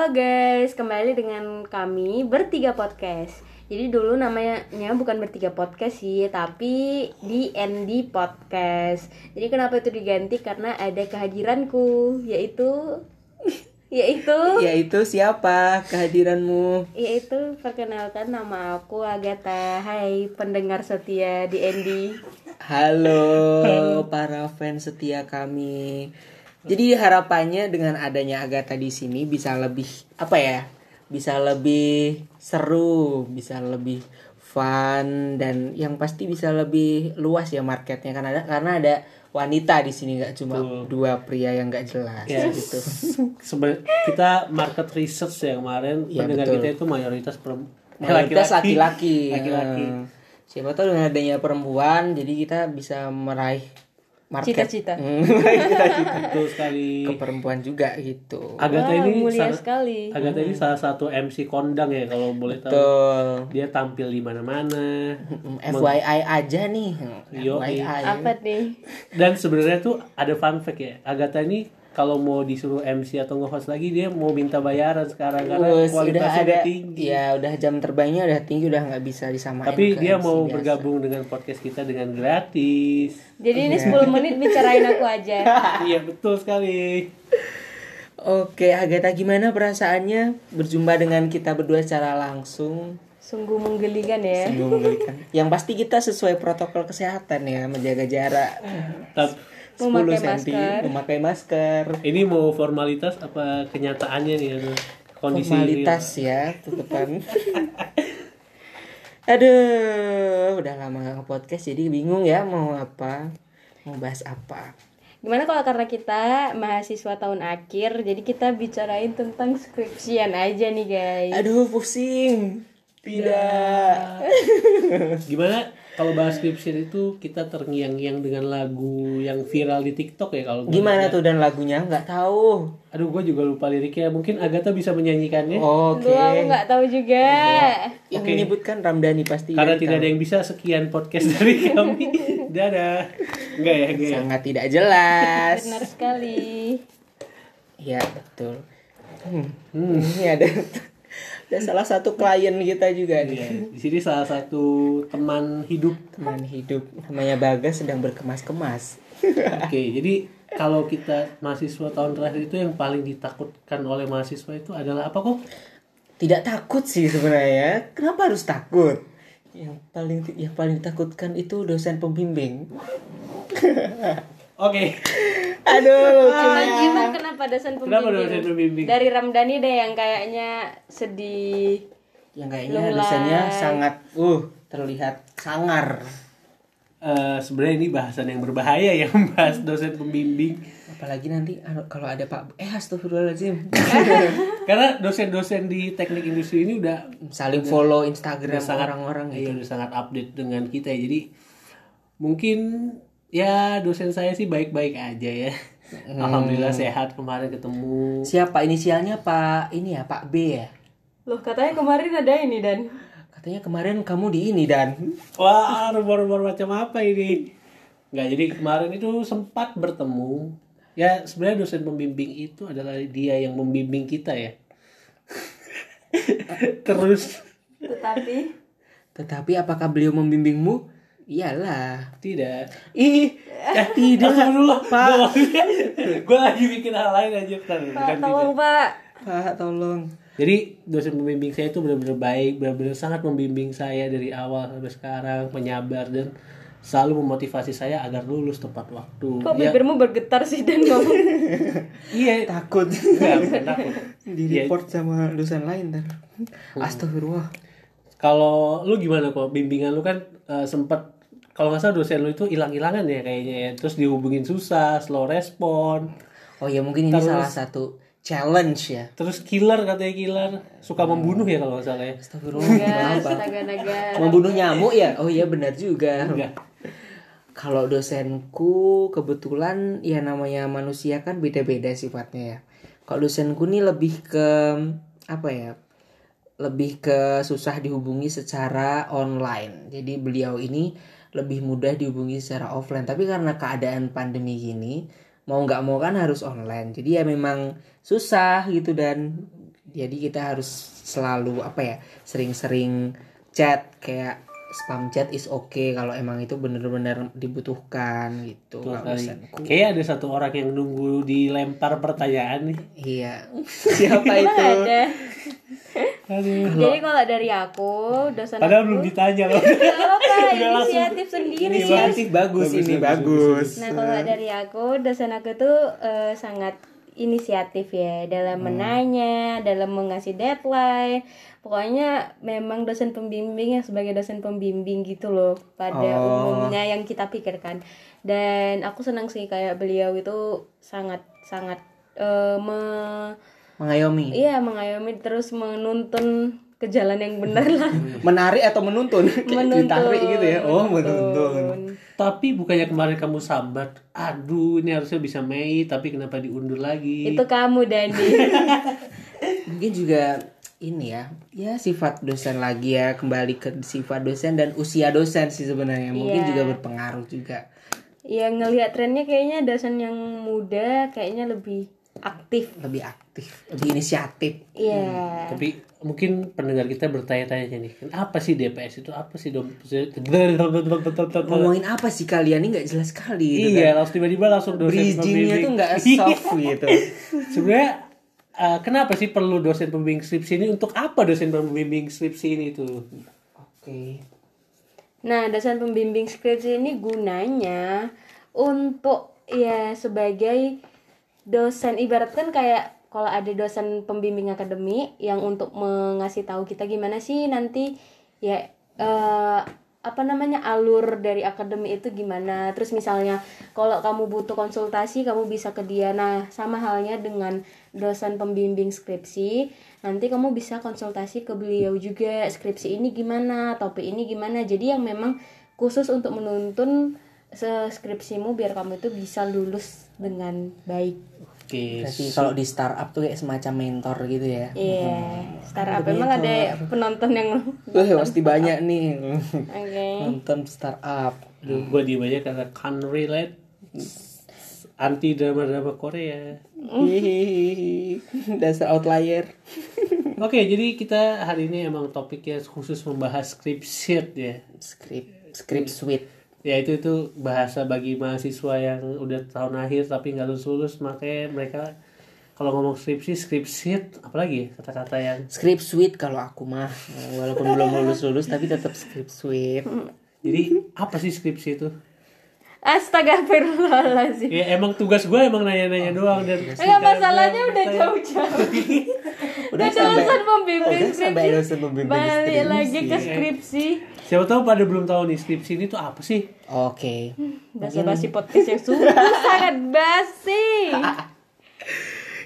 Halo guys, kembali dengan kami bertiga podcast. Jadi dulu namanya bukan bertiga podcast sih, tapi di ND Podcast. Jadi kenapa itu diganti? Karena ada kehadiranku, yaitu yaitu Yaitu siapa kehadiranmu? yaitu perkenalkan nama aku Agatha. Hai pendengar setia di ND. Halo para fans setia kami. Jadi harapannya dengan adanya Agatha di sini bisa lebih apa ya? Bisa lebih seru, bisa lebih fun dan yang pasti bisa lebih luas ya marketnya karena ada karena ada wanita di sini nggak cuma dua pria yang nggak jelas Yes. gitu. Sebe- kita market research ya kemarin Iya, pendengar betul. kita itu mayoritas perempuan Mayoritas laki-laki. laki-laki Hmm. Siapa tahu dengan adanya perempuan jadi kita bisa meraih market. Cita-cita. Hmm, cita-cita. betul sekali ke perempuan juga gitu. Agatha ini mulia salah, sekali. Agatha ini salah satu MC kondang ya kalau boleh tahu Betul. dia tampil di mana-mana Mm, FYI aja nih. Yo, FYI. Apa nih? dan sebenarnya tuh ada fun fact ya Agatha ini kalau mau disuruh MC atau nge-host lagi dia mau minta bayaran sekarang karena udah kualitasnya ada udah tinggi ya udah jam terbangnya udah tinggi udah nggak bisa disamain tapi dia MC mau biasa. bergabung dengan podcast kita dengan gratis Jadi ini 10 menit bicarain aku aja. iya betul sekali Oke, Agatha gimana perasaannya berjumpa dengan kita berdua secara langsung? Sungguh menggelikan ya. Sungguh menggelikan. Yang pasti kita sesuai protokol kesehatan ya, menjaga jarak Tapi 10 Memakai cm, masker. memakai masker. ini mau formalitas apa kenyataannya nih kondisi Formalitas ya, tutupan. Aduh, udah lama gak nge-podcast jadi bingung ya mau apa, mau bahas apa. Gimana kalau karena kita mahasiswa tahun akhir, jadi kita bicarain tentang skripsian aja nih guys. Aduh, pusing. Tidak. gimana kalau bahas skripsi itu kita terngiang-ngiang dengan lagu yang viral di TikTok ya kalau Gimana tuh dan lagunya? Nggak tahu. aduh gue juga lupa liriknya mungkin Agatha bisa menyanyikannya Oke. Aku nggak tahu juga. Yang Oke. menyebutkan Ramdhani pasti. karena tidak tahu. ada yang bisa sekian podcast dari kami dadah enggak ya enggak ya sangat tidak jelas. Benar sekali. Ya betul. Hmm. Ini ada ada salah satu klien kita juga nih. Iya, di sini salah satu teman hidup Teman hidup namanya Bagas sedang berkemas-kemas. Oke, jadi kalau kita mahasiswa tahun terakhir itu yang paling ditakutkan oleh mahasiswa itu adalah apa kok? Tidak takut sih sebenarnya. Kenapa harus takut? Yang paling yang paling ditakutkan itu dosen pembimbing. Oke, Aduh, emang kenapa dosen pembimbing? Kenapa dosen pembimbing? Dari Ramdhani deh yang kayaknya sedih. Yang kayaknya Lulai. dosennya sangat uh terlihat sangar. eh, sebenarnya ini bahasan yang berbahaya ya membahas dosen pembimbing Apalagi nanti anu, kalau ada Pak eh astagfirullahaladzim. karena dosen-dosen di teknik industri ini udah Saling follow Instagram orang-orang iya, gitu. udah sangat update dengan kita ya. Jadi mungkin ya dosen saya sih baik-baik aja ya. Hmm. Alhamdulillah sehat kemarin ketemu. Siapa inisialnya Pak ini ya Pak B ya? Loh katanya kemarin ada ini dan Katanya kemarin kamu di ini dan Wah, rumor-rumor macam apa ini? Nggak, jadi kemarin itu sempat bertemu. Ya, sebenarnya dosen pembimbing itu adalah dia yang membimbing kita ya. Terus tetapi tetapi apakah beliau membimbingmu? Iyalah. tidak. Ih, Eh, tidak. Astagfirullah. Pak. Gue lagi bikin hal lain aja. Bentar, Pak bukan tolong tidak. Pak. Pak tolong. Jadi dosen pembimbing saya itu benar-benar baik, benar-benar sangat membimbing saya dari awal sampai sekarang, penyabar dan selalu memotivasi saya agar lulus tepat waktu. Kok Ya, bibirmu bergetar sih dan ngomong? iya, Takut. Enggak, bukan takut. di Iya. report sama dosen lain dan. Astagfirullah. Kalau lu gimana kok bimbingan lu kan eh, sempet kalau nggak salah dosen lu itu hilang-hilangan ya kayaknya ya. Terus dihubungin susah, slow respon. Oh ya mungkin ini Terus- salah satu challenge ya. Terus killer katanya killer, suka membunuh ya kalau nggak salah ya. Astagfirullah. Naga. Membunuh nyamuk ya? Oh iya benar juga. Enggak. Kalau dosenku kebetulan ya namanya manusia kan beda-beda sifatnya ya. Kalau dosenku nih lebih ke apa ya? Lebih ke susah dihubungi secara online. Jadi beliau ini lebih mudah dihubungi secara offline. Tapi karena keadaan pandemi gini, mau nggak mau kan harus online. Jadi ya memang susah gitu dan jadi kita harus selalu apa ya sering-sering chat kayak spam chat is okay kalau emang itu bener-bener dibutuhkan gitu. Kayak ada satu orang yang nunggu dilempar pertanyaan nih. iya siapa itu ada Aduh. jadi kalau dari aku dosen Padahal aku belum ditanya loh. Nggak apa Udah langsung- inisiatif sendiri inisiatif bagus, Bagus, ini bagus, bagus, Nah kalau dari aku dosen aku tuh eh, sangat inisiatif ya dalam menanya, dalam mengasih deadline. Pokoknya memang dosen pembimbing yang sebagai dosen pembimbing gitu loh pada Oh. umumnya yang kita pikirkan. Dan aku senang sih kayak beliau itu sangat sangat eh, me- mengayomi iya mengayomi terus menuntun ke jalan yang benar lah. menarik atau menuntun ditarik gitu ya oh menuntun Tapi bukannya kemarin kamu sambat, aduh ini harusnya bisa Mei, tapi kenapa diundur lagi? Itu kamu Dani. mungkin juga ini ya ya sifat dosen lagi ya kembali ke sifat dosen dan usia dosen sih sebenarnya mungkin Iya. juga berpengaruh juga ya ngelihat trennya kayaknya dosen yang muda kayaknya lebih aktif. lebih aktif lebih inisiatif Iya. Tapi mungkin pendengar kita bertanya-tanya nih, kan apa sih DPS itu? Apa sih dom? ngomongin apa sih kalian ini nggak jelas sekali gitu Iya, langsung tiba-tiba langsung kan. dosen bridgingnya tuh nggak soft gitu Sebenarnya eh, kenapa sih perlu dosen pembimbing skripsi ini? Untuk apa dosen pembimbing skripsi ini tuh? oke Nah, dosen pembimbing skripsi ini gunanya untuk ya sebagai dosen ibaratkan kayak kalau ada dosen pembimbing akademik yang untuk mengasih tahu kita gimana sih nanti ya eh, apa namanya alur dari akademi itu gimana. Terus misalnya kalau kamu butuh konsultasi kamu bisa ke dia. Nah sama halnya dengan dosen pembimbing skripsi nanti kamu bisa konsultasi ke beliau juga. Skripsi ini gimana topik ini gimana. Jadi yang memang khusus untuk menuntun skripsimu biar kamu itu bisa lulus dengan baik. Oke, Berarti kalau di startup tuh kayak semacam mentor gitu ya? Iya startup. Emang ada penonton yang Wah pasti banyak nih. Oke. Nonton startup. Gue diem aja karena can't relate anti drama-drama Korea. Hihihi. dasar outlier. Oke, jadi kita hari ini emang topiknya khusus membahas skripsi ya. script script suite Ya itu itu bahasa bagi mahasiswa yang udah tahun akhir tapi nggak lulus lulus makanya mereka kalau ngomong skripsi skripsi apalagi ya kata-kata yang script suite kalau aku mah walaupun belum lulus lulus tapi tetap script suite jadi apa sih skripsi itu? Astagfirullahaladzim Ya emang tugas gue emang nanya-nanya doang dan Enggak masalahnya udah jauh-jauh. Udah Udah dosen pembimbing sampai skripsi. dosen pembimbing Balik skripsi. lagi ke skripsi siapa tahu pada belum tahu nih skripsi ini tuh apa sih? oke. Bahasa basi podcast yang sungguh sangat basi.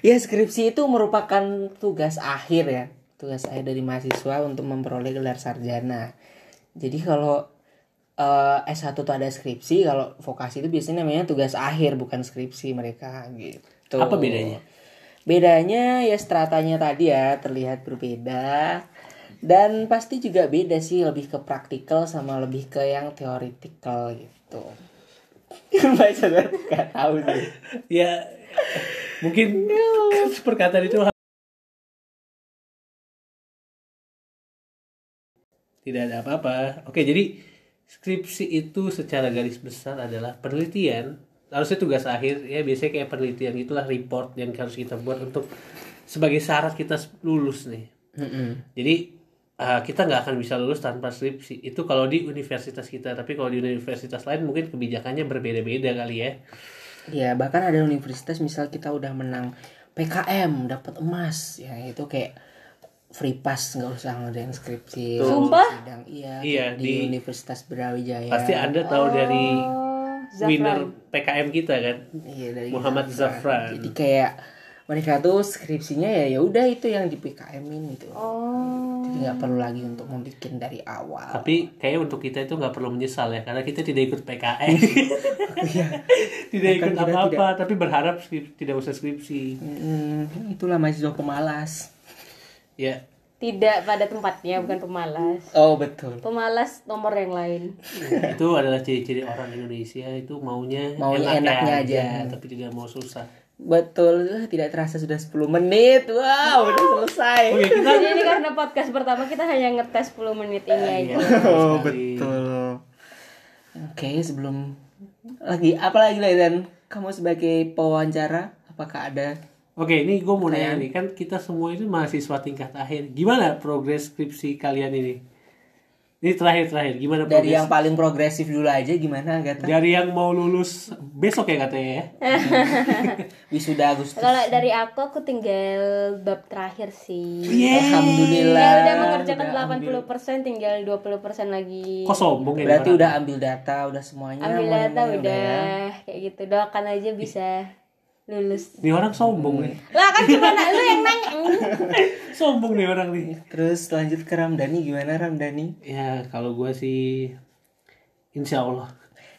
Ya skripsi itu merupakan tugas akhir ya. Tugas akhir dari mahasiswa untuk memperoleh gelar sarjana. Jadi kalau eh, S1 tuh ada skripsi kalau vokasi itu biasanya namanya tugas akhir bukan skripsi mereka gitu. Apa bedanya? bedanya ya stratanya tadi ya terlihat berbeda dan pasti juga beda sih lebih ke praktikal sama lebih ke yang theoretical gitu Mbak Sadar gak tahu sih Ya mungkin perkataan itu tidak ada apa-apa. Oke, jadi skripsi itu secara garis besar adalah penelitian. Harusnya tugas akhir ya biasanya kayak penelitian itulah report yang harus kita buat untuk sebagai syarat kita lulus nih. Mm-mm. Jadi uh, kita nggak akan bisa lulus tanpa skripsi. Itu kalau di universitas kita, tapi kalau di universitas lain mungkin kebijakannya berbeda-beda kali ya. Ya bahkan ada universitas misal kita udah menang PKM dapat emas ya itu kayak free pass nggak usah ngadain skripsi Sumpah? sidang iya, Iya, di, di- Universitas Brawijaya Pasti Anda tahu dari Oh, Zafran. winner PKM kita kan. iya dari Muhammad Zafran. jadi kayak mereka tuh skripsinya ya ya udah itu yang di PKM in gitu Oh nggak perlu lagi untuk membuat dari awal. Tapi kayaknya untuk kita itu nggak perlu menyesal ya, karena kita tidak ikut PKM. tidak ikut Bahkan kita apa-apa, tapi berharap tidak usah skripsi. Mm, itulah mahasiswa pemalas. Ya, Tidak pada tempatnya bukan pemalas. Oh betul. Pemalas nomor yang lain. Itu adalah ciri-ciri orang Indonesia itu maunya Maunya enaknya aja. tapi tidak mau susah. Betul, tidak terasa sudah 10 menit. Wow, udah selesai. Oke, kita Jadi ini karena podcast pertama kita hanya ngetes 10 menit ini aja. Oh, betul. Oke, sebelum lagi apa lagi dan kamu sebagai pewawancara apakah ada Oke, ini gue mau nanya nih kan kita semua itu mahasiswa tingkat akhir. Gimana progres skripsi kalian ini? Ini terakhir terakhir. Gimana dari progres? yang paling progresif dulu aja gimana Agatha? Dari yang mau lulus besok ya katanya ya. Wisuda Agustus. Kalau dari aku aku tinggal bab terakhir sih. Alhamdulillah. Ya udah mengerjakan Udah 80% tinggal 20% lagi. Kok sombong ya? Berarti udah ambil data, udah semuanya. Ambil data udah ya. kayak gitu. Doakan aja bisa lulus. Ini orang sombong nih. Lah kan gimana lu yang nanya? Sombong nih orang nih. Terus lanjut ke Ramdhani gimana Ramdhani? Ya kalau gue sih Insya Allah.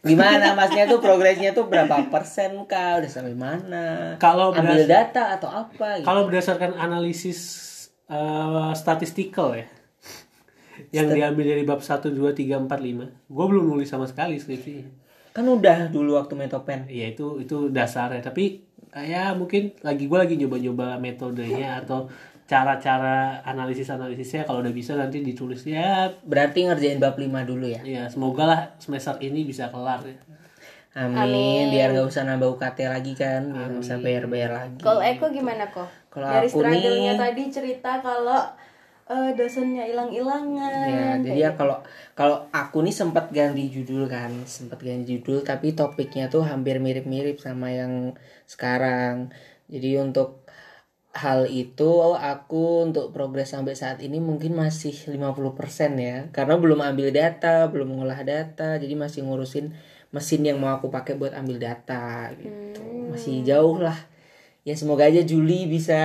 Gimana masnya tuh progresnya tuh berapa persen kah? Udah sampai mana? Kalau ambil data atau apa gitu? Kalau berdasarkan analisis eh, statistikal ya, yang diambil dari bab 1, 2, 3, 4, 5, gue belum nulis sama sekali skripsinya. Kan udah dulu waktu metopen. Ya itu itu dasarnya. Tapi ya mungkin lagi gue lagi nyoba-nyoba metodenya atau cara-cara analisis-analisisnya kalau udah bisa nanti ditulis ya Berarti ngerjain bab 5 dulu ya. ya semoga lah semester ini bisa kelar ya. Amin, biar nggak usah nambah UKT lagi kan, biar nggak usah bayar-bayar lagi. Kalau Eko gimana kok? Kalau Dari aku struggle-nya nih- tadi cerita kalau eh, dosennya hilang-hilangan. Ya, jadi ya kalau kalau aku nih sempat ganti judul kan, sempat ganti judul tapi topiknya tuh hampir mirip-mirip sama yang sekarang. Jadi untuk hal itu aku untuk progres sampai saat ini mungkin masih 50% ya. Karena belum ambil data, belum mengolah data, jadi masih ngurusin mesin yang mau aku pakai buat ambil data gitu. Masih jauh lah. Ya semoga aja Juli bisa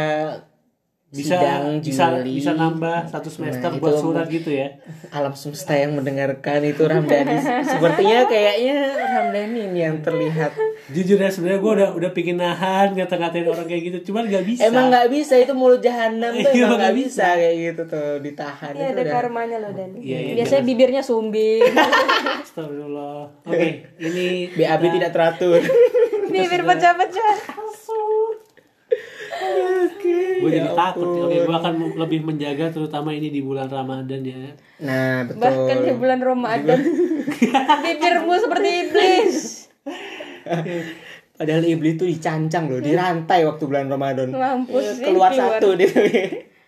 bisa sidang bisa Juli. bisa nambah satu semester Nah, buat itu surat gitu ya. Alam semesta yang mendengarkan itu Ramdhani. Sepertinya kayaknya Ramdhani ini yang terlihat. Jujur ya sebenarnya gue udah udah pingin nahan ngata-ngatain orang kayak gitu. Cuman nggak bisa. Emang nggak bisa itu mulut jahanam tuh Iya, emang nggak bisa kayak gitu tuh ditahan. Iya itu ada udah. karmanya loh Dan. Iya, iya, Biasanya bibirnya sumbing. Astagfirullah. Oke ini BAB tidak teratur. Bibir pecah-pecah. Gue jadi Ya takut oke gue akan lebih menjaga terutama ini di bulan Ramadan ya nah betul Bahkan di bulan Ramadan. Bibirmu seperti iblis. padahal iblis tuh dicancang loh dirantai waktu bulan Ramadan Mampus sih, keluar keluar. satu dia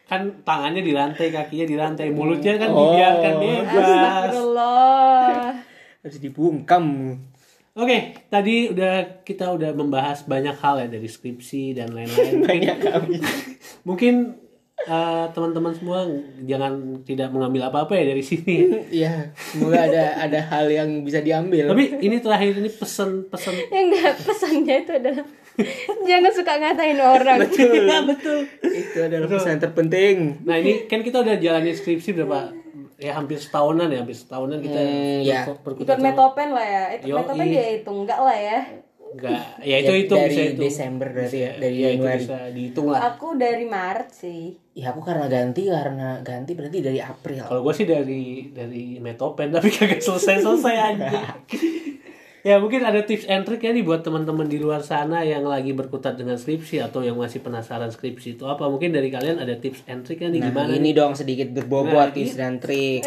kan tangannya dirantai kakinya dirantai mulutnya kan Oh. dibiarkan bebas Astagfirullah. harus dibungkam Oke, tadi udah kita udah membahas banyak hal ya dari skripsi dan lain-lain. banyak kami Mungkin eh, teman-teman semua jangan tidak mengambil apa-apa ya dari sini. Iya, semoga ada ada hal yang bisa diambil. Tapi ini terakhir ini pesan-pesan Yang enggak pesannya itu adalah jangan suka ngatain orang. betul, ya betul. itu adalah pesan terpenting. Nah ini kan kita udah jalanin skripsi berapa ya hampir setahunan ya hampir setahunan kita Hmm, ya. Ikut metopen lah ya. Itu Yoi. metopen dia hitung enggak lah ya. enggak ya itu Ya, itu dari bisa itu Desember berarti ya, dari ya, itu Januari. bisa dihitung lah Aku dari Maret sih. Ya aku karena ganti karena ganti berarti dari April. kalau gue sih dari dari metopen tapi kagak selesai selesai aja ya mungkin ada tips and trick ya nih buat teman-teman di luar sana yang lagi berkutat dengan skripsi atau yang masih penasaran skripsi itu apa. Mungkin dari kalian ada tips and trick nih Nah, gimana ini nih? dong sedikit berbobot Nah, tips dan trik.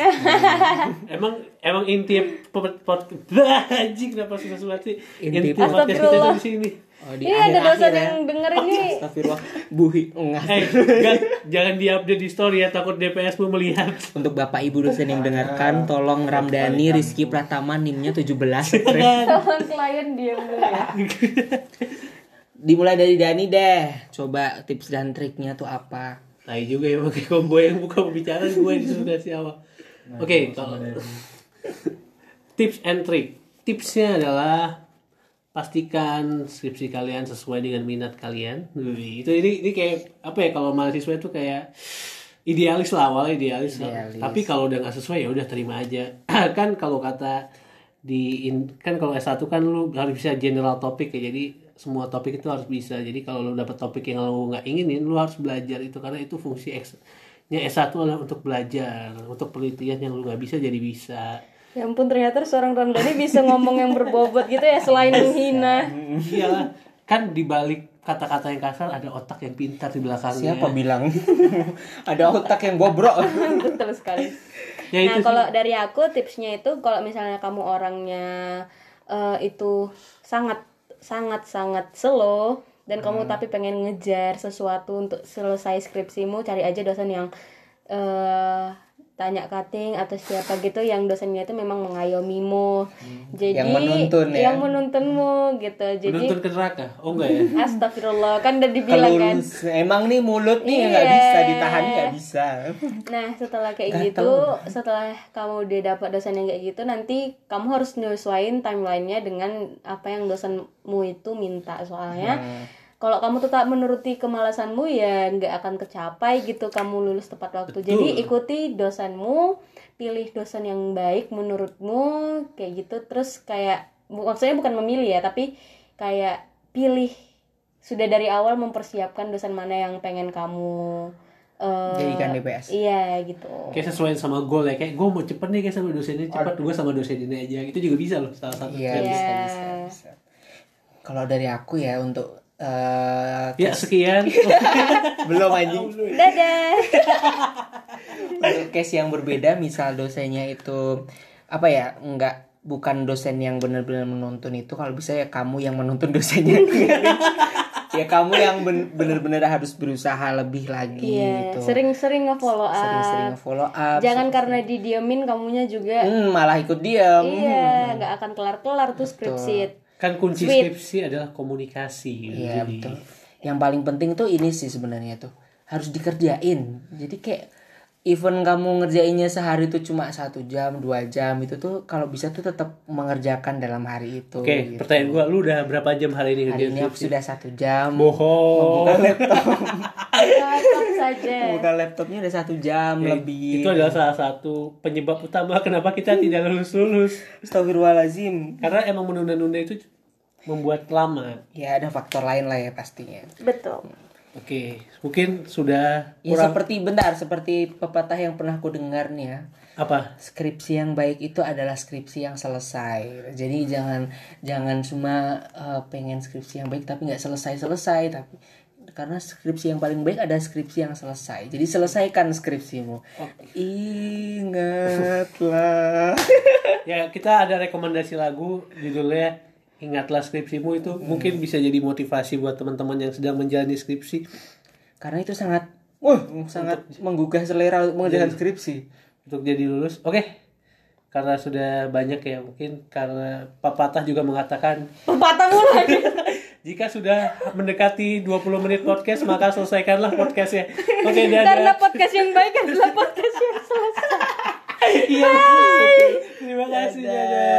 emang emang inti pot pot anjing kenapa susah banget sih? Inti inti podcast kita di sini Oh, di Ini ada akhir-akhir dosen ya. yang denger ini. Astagfirullah, buhi enggak. eh jangan, jangan diupdate di story ya takut DPS mau melihat Untuk Bapak Ibu dosen yang mendengarkan, tolong Ramdhani Rizky Pratama NIM-nya 17. Tolong klien diam dulu ya. Dimulai dari Dani deh. Coba tips dan triknya tuh apa? Tai juga ya pakai combo yang buka pembicaraan gue disuruh dari awal. Oke, kalau tips and trick. Tipsnya adalah pastikan skripsi kalian sesuai dengan minat kalian. Wih, itu ini ini kayak apa ya kalau mahasiswa itu kayak idealis lah awalnya idealis. Idealis. Tapi kalau udah nggak sesuai ya udah terima aja. kan kalau kata di in- kan kalau S1 kan lu harus bisa general topik ya. Jadi semua topik itu harus bisa. Jadi kalau lu dapet topik yang lu nggak inginin, lu harus belajar itu karena itu fungsi X nya S1 adalah untuk belajar, untuk penelitian yang lu nggak bisa jadi bisa. Ya ampun ternyata seorang Ramdhani bisa ngomong yang berbobot gitu ya selain menghina. Iyalah, kan dibalik kata-kata yang kasar ada otak yang pintar di belakangnya Siapa bilang? Ada otak yang bobrok. betul sekali Ya, nah kalau dari aku tipsnya itu kalau misalnya kamu orangnya eh, itu sangat sangat sangat slow dan kamu tapi pengen ngejar sesuatu untuk selesai skripsimu cari aja dosen yang eh tanya cutting atau siapa gitu yang dosennya itu memang mengayomimu jadi Yang menuntun ya? yang menuntunmu gitu jadi menuntun ke neraka oh enggak ya astagfirullah kan udah dibilang kan emang nih mulut nih nggak Iya. bisa ditahan nggak bisa. Nah, setelah kayak Gatel. gitu, setelah kamu udah dapat dosen yang kayak gitu, nanti kamu harus nyesuaiin timelinenya dengan apa yang dosenmu itu minta. Soalnya Hmm. Kalau kamu tetap menuruti kemalasanmu ya nggak akan kecapai gitu kamu lulus tepat waktu. Betul. Jadi ikuti dosenmu, pilih dosen yang baik menurutmu kayak gitu. Terus kayak maksudnya bukan memilih ya, tapi kayak pilih sudah dari awal mempersiapkan dosen mana yang pengen kamu eh, Jadikan DPS. Iya gitu. kayak sesuai sama goal ya kayak gue mau cepet nih kayak sama dosen ini cepet gue sama dosen ini aja itu juga bisa loh salah satu Iya bisa Iya. bisa. bisa. Kalau dari aku ya untuk eh ya sekian belum anjing. Dadah. Untuk case yang berbeda, misal dosennya itu apa ya nggak bukan dosen yang benar-benar menuntun itu kalau bisa ya kamu yang menuntun dosennya ya kamu yang ben- benar-benar harus berusaha lebih lagi Iya, gitu sering-sering nge-follow up. sering-sering follow up Jangan karena didiemin kamunya juga. Hmm, malah ikut diam Iya, nggak akan kelar-kelar tuh skripsi. Kan kunci Sweet. skripsi adalah komunikasi gitu. Iya Jadi, betul. Yang paling penting tuh ini sih sebenarnya tuh harus dikerjain. Jadi kayak even kamu ngerjainnya sehari tuh cuma satu jam dua jam itu tuh kalau bisa tuh tetap mengerjakan dalam hari itu. oke gitu. pertanyaan gue lu udah berapa jam hari ini Hari ini aku sudah satu jam. bohong saja. buka laptopnya udah satu jam Ya, lebih. itu adalah salah satu penyebab utama kenapa kita tidak lulus lulus Astagfirullahalazim. karena emang menunda-nunda itu membuat lama Ya ada faktor lain lah ya pastinya. Betul. oke mungkin sudah Ya kurang seperti bentar seperti pepatah yang pernah aku dengar nih ya. apa skripsi yang baik itu adalah skripsi yang selesai. Jadi jangan jangan cuma eh, pengen skripsi yang baik tapi nggak selesai selesai tapi karena skripsi yang paling baik ada skripsi yang selesai. Jadi selesaikan skripsimu. Ingatlah. ya kita ada rekomendasi lagu judulnya ingatlah skripsimu itu mungkin bisa jadi motivasi buat teman-teman yang sedang menjalani skripsi karena itu sangat wah sangat menggugah selera untuk mengerjakan skripsi. untuk jadi lulus oke karena sudah banyak ya mungkin karena pepatah juga mengatakan Pepatah mulu lagi. Jika sudah mendekati 20 menit podcast, maka selesaikanlah podcastnya. Oke, okay, dadah. Karena podcast yang baik adalah podcast yang selesai. Iya, Bye. Terima kasih, dadah. dadah.